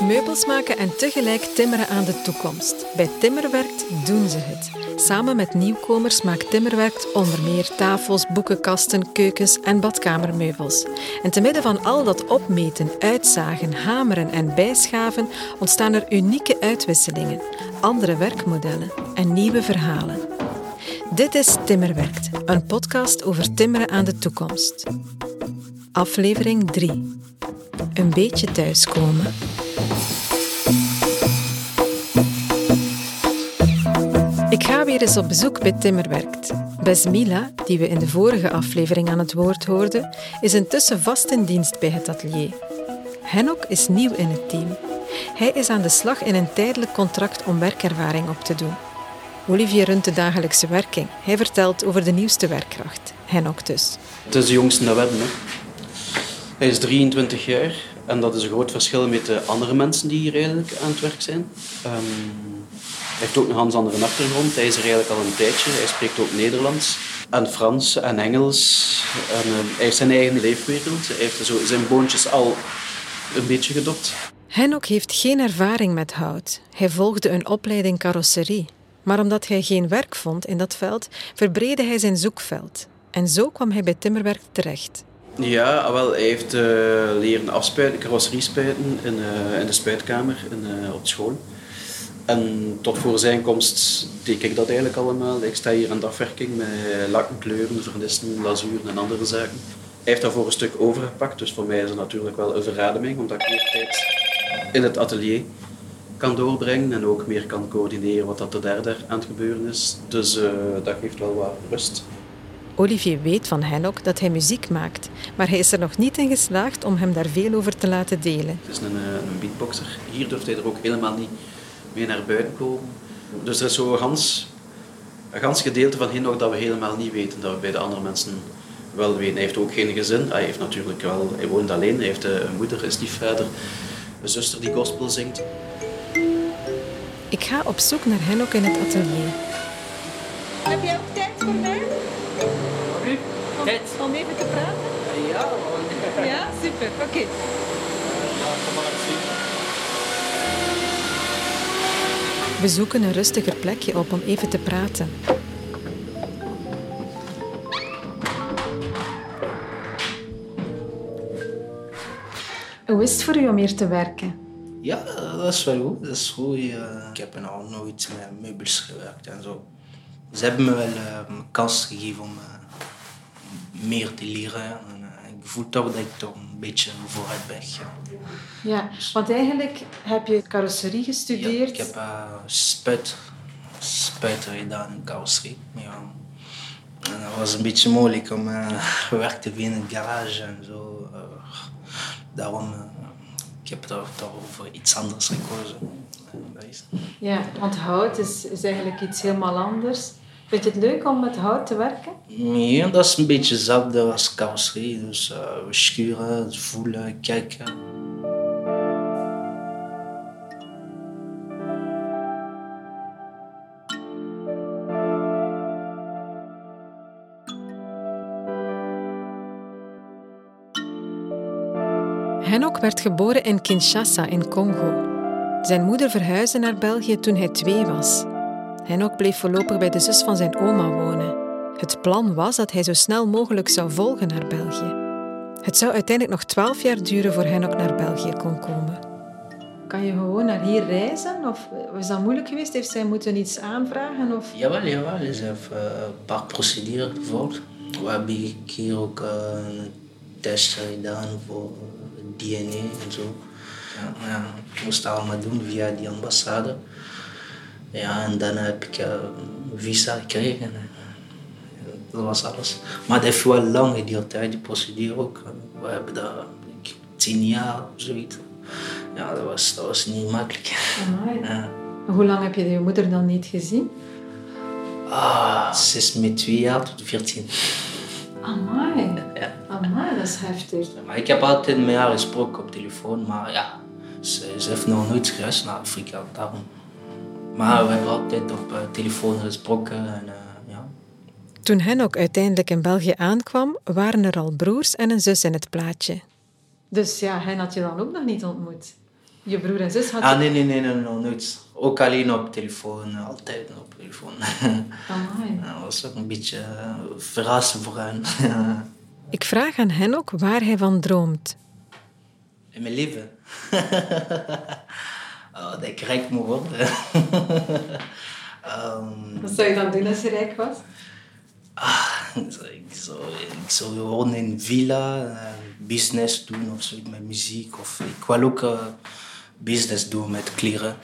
Meubels maken en tegelijk timmeren aan de toekomst. Bij Timmerwerkt doen ze het. Samen met nieuwkomers maakt Timmerwerkt onder meer tafels, boekenkasten, keukens en badkamermeubels. En te midden van al dat opmeten, uitzagen, hameren en bijschaven ontstaan er unieke uitwisselingen, andere werkmodellen en nieuwe verhalen. Dit is Timmerwerkt, een podcast over timmeren aan de toekomst. Aflevering 3. Een beetje thuiskomen. Ik ga weer eens op bezoek bij Timmerwerkt. Besmila, die we in de vorige aflevering aan het woord hoorden, is intussen vast in dienst bij het atelier. Henok is nieuw in het team. Hij is aan de slag in een tijdelijk contract om werkervaring op te doen. Olivier runt de dagelijkse werking. Hij vertelt over de nieuwste werkkracht, Henok dus. Het is de jongste dat we hebben. Hè. Hij is 23 jaar en dat is een groot verschil met de andere mensen die hier eigenlijk aan het werk zijn. Ehm, hij heeft ook een ganz andere achtergrond. Hij is er eigenlijk al een tijdje. Hij spreekt ook Nederlands en Frans en Engels. En, ehm, hij heeft zijn eigen leefwereld. Hij heeft zo zijn boontjes al een beetje gedopt. Henok heeft geen ervaring met hout. Hij volgde een opleiding carrosserie. Maar omdat hij geen werk vond in dat veld, verbreedde hij zijn zoekveld. En zo kwam hij bij Timmerwerk terecht. Ja, ah, wel, hij heeft uh, leren afspuiten, carrosserie spuiten in, uh, in de spuitkamer in, uh, op school. En tot voor zijn komst deed ik dat eigenlijk allemaal. Ik sta hier aan de afwerking met lakken, kleuren, vernissen, lazuren en andere zaken. Hij heeft daarvoor een stuk overgepakt, dus voor mij is het natuurlijk wel een verademing, omdat ik meer tijd in het atelier kan doorbrengen en ook meer kan coördineren wat dat er daar, aan het gebeuren is. Dus uh, dat geeft wel wat rust. Olivier weet van Henok dat hij muziek maakt, maar hij is er nog niet in geslaagd om hem daar veel over te laten delen. Het is een, een beatboxer. Hier durft hij er ook helemaal niet mee naar buiten komen. Dus er is zo een gans, een gans gedeelte van Henok dat we helemaal niet weten, dat we bij de andere mensen wel weten. Hij heeft ook geen gezin. Hij, heeft natuurlijk wel, hij woont alleen, hij heeft een moeder, een stiefvader, een zuster die gospel zingt. Ik ga op zoek naar Henok in het atelier. Heb jij ook tijd voor mij? U? Tijd? Om even te praten? Ja, Ja, super. Oké. We zoeken een rustiger plekje op om even te praten. Hoe is het voor u om hier te werken? Ja, dat is wel goed. Dat is goed. Ik heb nog nooit met meubels gewerkt en zo. Ze hebben me wel uh, een kans gegeven om uh, meer te leren. En, uh, ik voel toch dat ik toch een beetje vooruit ben gegaan. Ja, want eigenlijk heb je carrosserie gestudeerd. Ja, ik heb spuit, spuiten gedaan in carrosserie. Ja. En dat was een beetje moeilijk om werk te vinden in het garage en zo. daarom ik heb daar toch voor iets anders gekozen. Ja, want hout is, is eigenlijk iets helemaal anders. Vind je het leuk om met hout te werken? Ja, dat is een beetje hetzelfde als carrosserie. Dus uh, we schuren, voelen, kijken. Werd geboren in Kinshasa in Congo. Zijn moeder verhuisde naar België toen hij twee was. Henok bleef voorlopig bij de zus van zijn oma wonen. Het plan was dat hij zo snel mogelijk zou volgen naar België. Het zou uiteindelijk nog twaalf jaar duren voor Henok naar België kon komen. Kan je gewoon naar hier reizen? Of is dat moeilijk geweest? Heeft zij moeten iets aanvragen? Of? Jawel, jawel. Ze heeft uh, een paar procedures gevolgd. We hebben hier ook uh, een test gedaan voor DNA en zo. Ja, ja, ik moest het allemaal doen via die ambassade. Ja, en dan heb ik uh, visa gekregen. Dat was alles. Maar het heeft wel lang geduurd, die procedure ook. We hebben daar tien jaar of zoiets. Ja, dat was, dat was niet makkelijk. Ja. Hoe lang heb je je moeder dan niet gezien? Ah, ze is met twee jaar tot veertien. Amai. Is heftig. Maar ik heb altijd met haar gesproken op telefoon, maar ja, ze, ze heeft nog nooit gereisd naar Afrika, daarom. Maar we hebben altijd op uh, telefoon gesproken en uh, ja. Toen Henok uiteindelijk in België aankwam, waren er al broers en een zus in het plaatje. Dus ja, hen had je dan ook nog niet ontmoet? Je broer en zus had Ah, nee, nee, nee, nee, nee, nooit. Ook alleen op telefoon, altijd op telefoon. Amai. Dat was ook een beetje verrassend voor hen. Ik vraag aan Henok waar hij van droomt. In mijn leven? oh, dat ik rijk moet worden. um, Wat zou je dan doen als je rijk was? Ah, ik, zou, ik zou gewoon in een villa uh, business doen of zoiets met muziek. Of ik wil ook uh, business doen met kleren.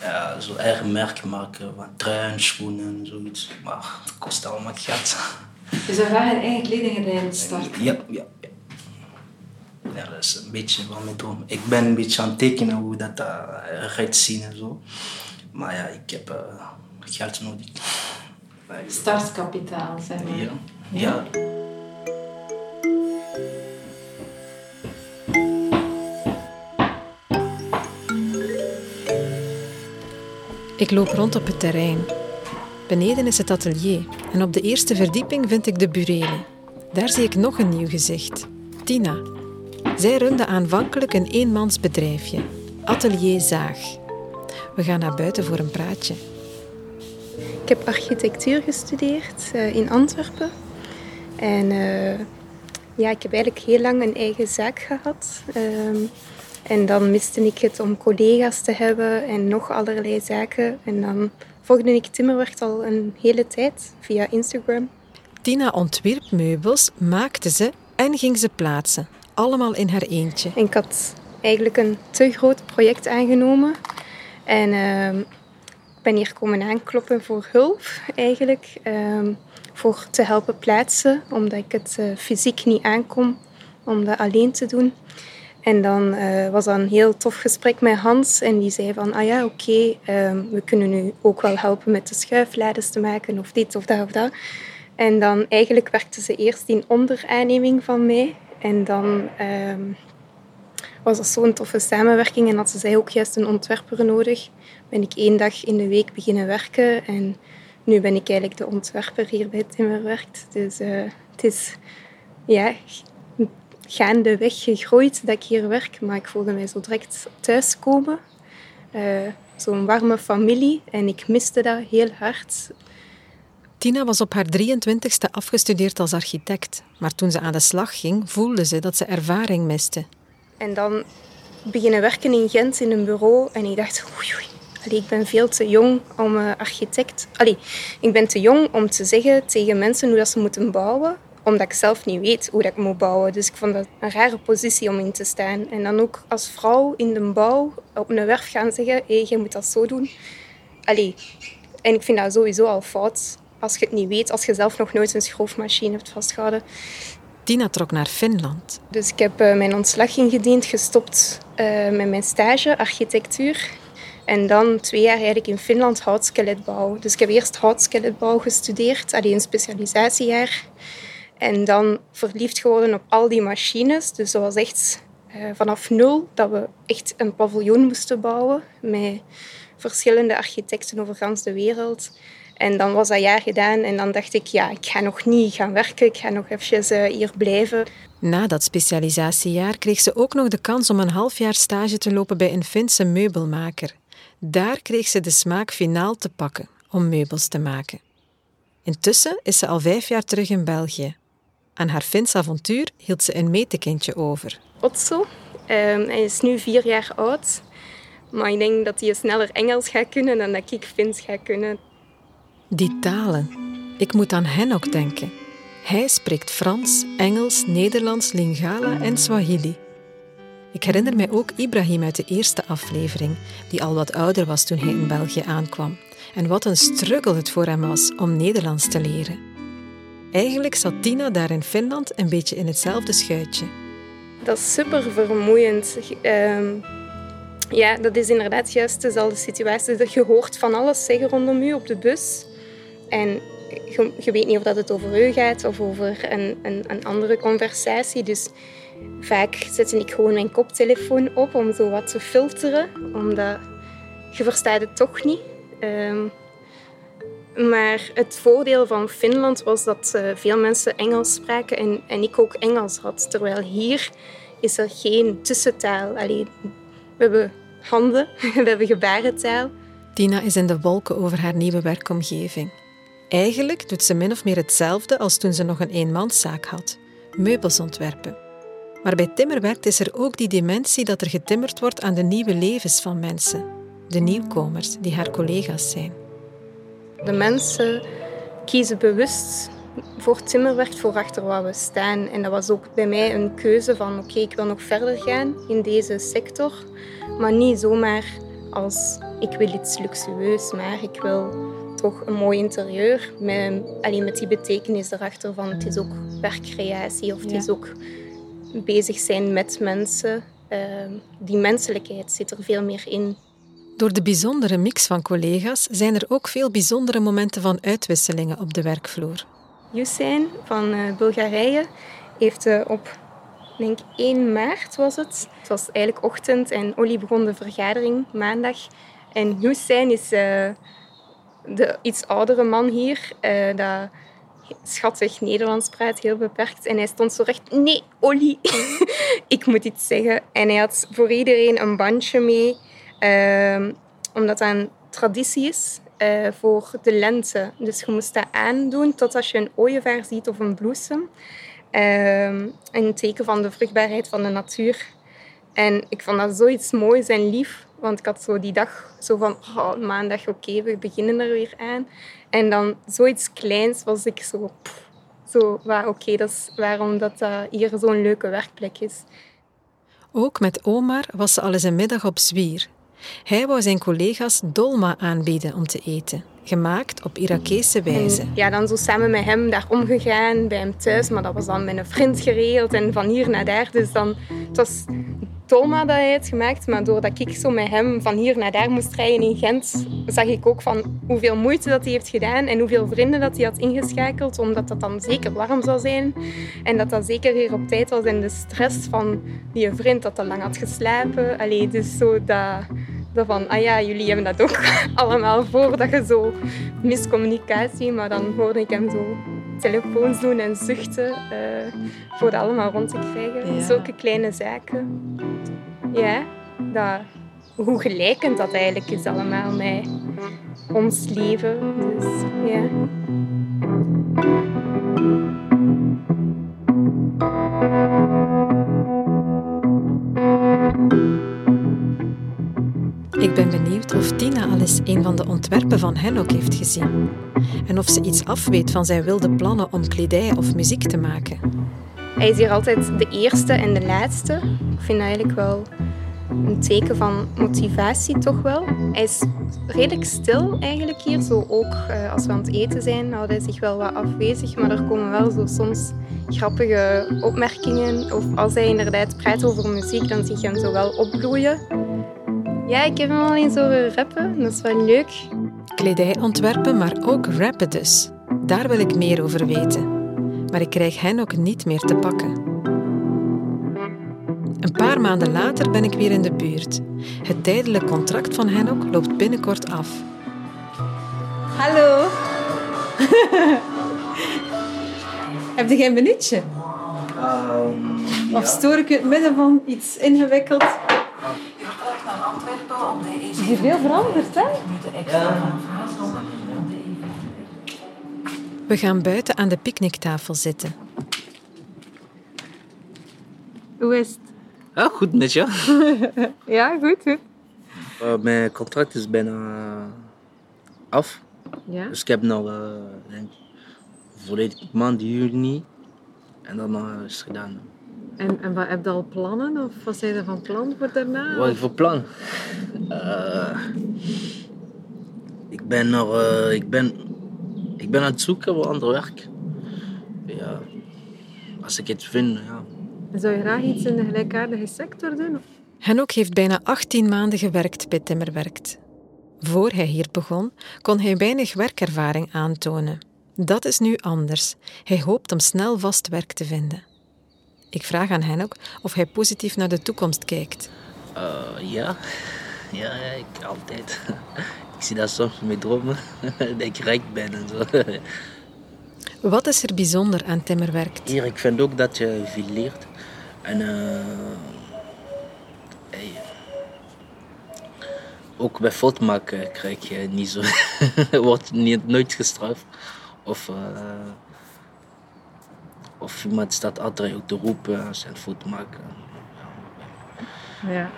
Ja, zo eigen merk maken van truien, schoenen, zoiets. Maar het kost allemaal geld. Je zou graag een eigen kledinglijn starten? Ja, ja, ja. Ja, dat is een beetje wat mijn droom. Ik ben een beetje aan het tekenen hoe dat eruit zien en zo. Maar ja, ik heb uh, geld nodig. Startkapitaal, zeg maar. Ja. ja. Ik loop rond op het terrein. Beneden is het atelier en op de eerste verdieping vind ik de burelen. Daar zie ik nog een nieuw gezicht. Tina. Zij runde aanvankelijk een eenmansbedrijfje. Atelier Zaag. We gaan naar buiten voor een praatje. Ik heb architectuur gestudeerd uh, in Antwerpen. En uh, ja, ik heb eigenlijk heel lang een eigen zaak gehad. Um, en dan miste ik het om collega's te hebben en nog allerlei zaken. En dan volgde ik timmerwerk al een hele tijd via Instagram. Tina ontwierp meubels, maakte ze en ging ze plaatsen. Allemaal in haar eentje. En ik had eigenlijk een te groot project aangenomen. En uh, ik ben hier komen aankloppen voor hulp eigenlijk. Uh, voor te helpen plaatsen, omdat ik het uh, fysiek niet aankom om dat alleen te doen. En dan uh, was dat een heel tof gesprek met Hans. En die zei van, ah ja, oké, um, we kunnen nu ook wel helpen met de schuiflades te maken of dit of dat of dat. En dan eigenlijk werkte ze eerst in onderaanneming van mij. En dan um, was dat zo'n toffe samenwerking. En had ze zei ook juist een ontwerper nodig. Ben ik één dag in de week beginnen werken. En nu ben ik eigenlijk de ontwerper hier bij Timmerwerkt. Dus uh, het is ja, gaandeweg gegroeid dat ik hier werk. Maar ik voelde mij zo direct thuiskomen. Uh, Zo'n warme familie. En ik miste dat heel hard. Tina was op haar 23ste afgestudeerd als architect. Maar toen ze aan de slag ging, voelde ze dat ze ervaring miste. En dan beginnen werken in Gent in een bureau. En ik dacht, oei, oei. Allee, ik ben veel te jong om uh, architect... Allee, ik ben te jong om te zeggen tegen mensen hoe dat ze moeten bouwen omdat ik zelf niet weet hoe dat ik moet bouwen. Dus ik vond dat een rare positie om in te staan. En dan ook als vrouw in de bouw op een werf gaan zeggen, hé, je moet dat zo doen. Allee, en ik vind dat sowieso al fout als je het niet weet, als je zelf nog nooit een schroefmachine hebt vastgehouden. Tina trok naar Finland. Dus ik heb uh, mijn ontslag ingediend, gestopt uh, met mijn stage architectuur. En dan twee jaar eigenlijk in Finland houtskeletbouw. Dus ik heb eerst houtskeletbouw gestudeerd, alleen een specialisatiejaar. En dan verliefd geworden op al die machines. Dus dat was echt uh, vanaf nul dat we echt een paviljoen moesten bouwen met verschillende architecten over de wereld. En dan was dat jaar gedaan en dan dacht ik, ja, ik ga nog niet gaan werken, ik ga nog eventjes uh, hier blijven. Na dat specialisatiejaar kreeg ze ook nog de kans om een half jaar stage te lopen bij een Finse meubelmaker. Daar kreeg ze de smaak finaal te pakken om meubels te maken. Intussen is ze al vijf jaar terug in België. Aan haar Fins avontuur hield ze een metekindje over. Otso. Um, hij is nu vier jaar oud. Maar ik denk dat hij sneller Engels gaat kunnen dan dat ik Fins ga kunnen. Die talen. Ik moet aan hen ook denken. Hij spreekt Frans, Engels, Nederlands, Lingala en Swahili. Ik herinner mij ook Ibrahim uit de eerste aflevering, die al wat ouder was toen hij in België aankwam. En wat een struggle het voor hem was om Nederlands te leren. Eigenlijk zat Tina daar in Finland een beetje in hetzelfde schuitje. Dat is super vermoeiend. Um, ja, dat is inderdaad juist dezelfde situatie. Dat je hoort van alles zeggen rondom u op de bus. En je, je weet niet of dat het over u gaat of over een, een, een andere conversatie. Dus vaak zet ik gewoon mijn koptelefoon op om zo wat te filteren. Omdat je verstaat het toch niet. Um, Maar het voordeel van Finland was dat uh, veel mensen Engels spraken en, en ik ook Engels had. Terwijl hier is er geen tussentaal. Allee, we hebben handen, we hebben gebarentaal. Tina is in de wolken over haar nieuwe werkomgeving. Eigenlijk doet ze min of meer hetzelfde als toen ze nog een eenmanszaak had. Meubels ontwerpen. Maar bij timmerwerk is er ook die dimensie dat er getimmerd wordt aan de nieuwe levens van mensen. De nieuwkomers, die haar collega's zijn. De mensen kiezen bewust voor timmerwerk voor achter waar we staan. En dat was ook bij mij een keuze van oké, ik wil nog verder gaan in deze sector. Maar niet zomaar als ik wil iets luxueus, maar ik wil toch een mooi interieur. Met, alleen met die betekenis erachter van het is ook werkcreatie of het is ook bezig zijn met mensen. Ehm, die menselijkheid zit er veel meer in. Door de bijzondere mix van collega's zijn er ook veel bijzondere momenten van uitwisselingen op de werkvloer. Hussein van uh, Bulgarije heeft uh, op denk 1 maart was het. Het was eigenlijk ochtend en Olly begon de vergadering maandag. En Hussein is uh, de iets oudere man hier, dat schattig Nederlands praat, heel beperkt. En hij stond zo recht, nee, Olly, ik moet iets zeggen. En hij had voor iedereen een bandje mee, uh, omdat dat een traditie is uh, voor de lente. Dus je moest dat aandoen tot als je een ooievaar ziet of een bloesem. Een teken van de vruchtbaarheid van de natuur. En ik vond dat zoiets moois en lief. Want ik had zo die dag zo van, oh, maandag, oké, we beginnen er weer aan. En dan zoiets kleins was ik zo, zo oké, dat is waarom dat uh, hier zo'n leuke werkplek is. Ook met Omar was ze al eens een middag op zwier. Hij wou zijn collega's dolma aanbieden om te eten, gemaakt op Irakese wijze. ja, dan zo samen met hem daar omgegaan, bij hem thuis, maar dat was dan met een vriend geregeld en van hier naar daar. Dus dan, het was Toma dat hij had gemaakt. Maar doordat ik zo met hem van hier naar daar moest rijden in Gent, zag ik ook van hoeveel moeite dat hij heeft gedaan en hoeveel vrienden dat hij had ingeschakeld, omdat dat dan zeker warm zou zijn. En dat dat zeker weer op tijd was. En de stress van die vriend dat te lang had geslapen. Allee, dus zo dat, dat van, ah ja, jullie hebben dat ook allemaal voor, dat je zo miscommunicatie, maar dan hoorde ik hem zo telefoons doen en zuchten uh, voor dat allemaal rond te krijgen. Zulke kleine zaken. Ja, dat, hoe gelijkend dat eigenlijk is allemaal met ons leven. Dus, ja. Een van de ontwerpen van hen ook heeft gezien. En of ze iets afweet van zijn wilde plannen om kledij of muziek te maken. Hij is hier altijd de eerste en de laatste. Ik vind dat eigenlijk wel een teken van motivatie toch wel. Hij is redelijk stil eigenlijk hier. Zo ook uh, als we aan het eten zijn, houdt hij zich wel wat afwezig. Maar er komen wel zo soms grappige opmerkingen. Of als hij inderdaad praat over muziek, dan zie je hem zo wel opbloeien. Ja, ik heb hem al eens horen rappen. Dat is wel leuk. Kledij ontwerpen, maar ook rappen dus. Daar wil ik meer over weten. Maar ik krijg hen ook niet meer te pakken. Een paar maanden later ben ik weer in de buurt. Het tijdelijk contract van Henok loopt binnenkort af. Hallo. Heb je geen minuutje? Um, of stoor ik in het midden van iets ingewikkeld? Is hier veel veranderd, hè? We gaan buiten aan de picknicktafel zitten. Hoe is het? Ja, goed met je. ja, goed, goed. Uh, mijn contract is bijna af. Ja? Dus ik heb nog, uh, denk volledig maand juni. En dan uh, is het gedaan. En, en wat, heb je al plannen? Of wat zijn er van plan voor daarna? Wat voor plan? Uh, ik ben nog... Uh, ik, ben, ik ben aan het zoeken voor ander werk. Ja, als ik het vind, ja. Zou je graag iets in de gelijkaardige sector doen? Henok heeft bijna 18 maanden gewerkt bij Timmerwerkt. Voor hij hier begon, kon hij weinig werkervaring aantonen. Dat is nu anders. Hij hoopt om snel vast werk te vinden. Ik vraag aan hen ook of hij positief naar de toekomst kijkt. Uh, ja. Ja, ja, ik altijd. ik zie dat soms met dromen, dat ik rijk ben en zo. Wat is er bijzonder aan timmerwerk? Hier, ik vind ook dat je veel leert. En uh, hey, ook bij fout maken krijg je niet zo, wordt niet, nooit gestraft. Of, uh, of iemand staat altijd ook te roepen je een fout maakt. Ja.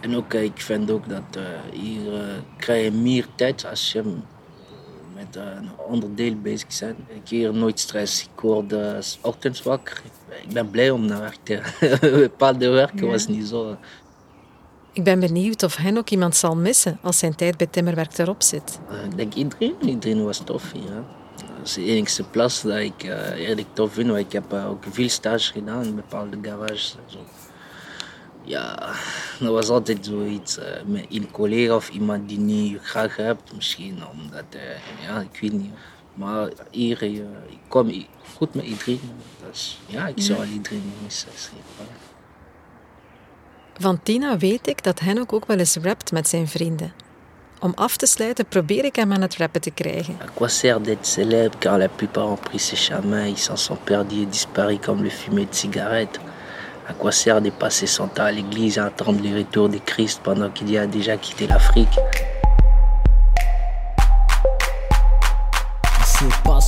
En ook, ik vind ook dat uh, hier uh, krijg je meer tijd als je met een onderdeel bezig bent. Ik hier nooit stress. Ik word ochtends wakker. Ik ben blij om naar werk te Bepaalde werken ja. was niet zo. Ik ben benieuwd of hij ook iemand zal missen als zijn tijd bij timmerwerk erop zit. Ik denk iedereen. Iedereen was tof hier. Hè. Dat is de enige plaats dat ik uh, eerlijk tof vind. Want ik heb uh, ook veel stage gedaan in bepaalde garages. En zo. Ja, dat was altijd zoiets. Uh, met een collega of iemand die niet graag hebt. Misschien omdat, ja, ik weet niet. Maar hier, ik kom goed met iedereen. Dus ja, ik zou iedereen missen. Van Tina weet ik dat Henok ook wel eens rapt met zijn vrienden. Om af te sluiten probeer ik hem aan het rappen te krijgen. À quoi sert d'être célèbre car la plupart ont pris ces chemins, ils s'en sont perdus et disparus comme le fumet de cigarette. À quoi sert de passer son temps à l'église et attendre le retour de Christ pendant qu'il a déjà quitté l'Afrique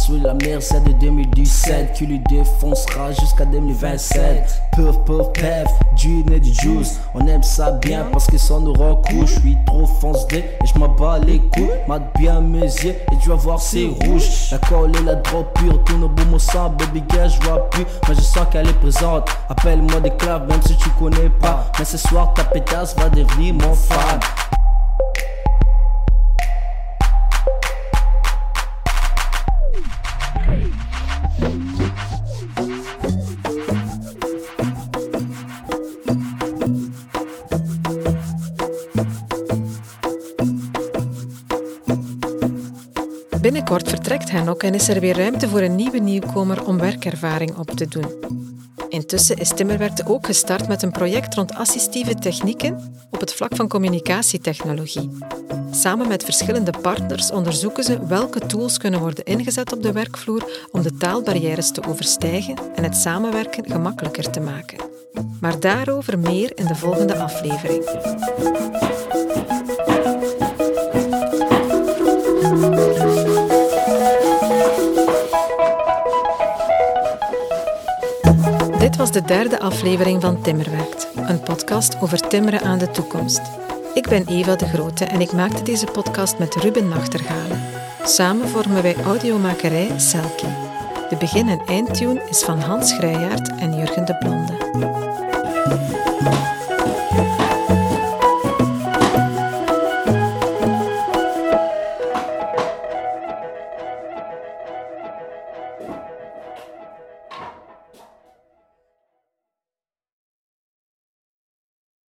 C'est sur la Mercedes de 2017 qui lui défoncera jusqu'à 2027. Puff, puff, pef, du et du juice. On aime ça bien parce que ça nous recouche. Je suis trop foncé et je m'en bats les couilles. Mate bien mes yeux et tu vas voir c'est rouge. La colle et la drop pure, tout nos boum au sang. Baby girl, je vois plus, mais je sens qu'elle est présente. Appelle-moi des clubs même si tu connais pas. Mais ce soir ta pétasse va devenir mon fan. Binnenkort vertrekt Henok en is er weer ruimte voor een nieuwe nieuwkomer om werkervaring op te doen. Intussen is Timmerwerkte ook gestart met een project rond assistieve technieken op het vlak van communicatietechnologie. Samen met verschillende partners onderzoeken ze welke tools kunnen worden ingezet op de werkvloer om de taalbarrières te overstijgen en het samenwerken gemakkelijker te maken. Maar daarover meer in de volgende aflevering. Dit was de derde aflevering van Timmerwerkt, een podcast over timmeren aan de toekomst. Ik ben Eva de Grote en ik maakte deze podcast met Ruben Nachtergalen. Samen vormen wij audiomakerij Selkie. De begin- en eindtune is van Hans Grijjaard en Jurgen de Blonde.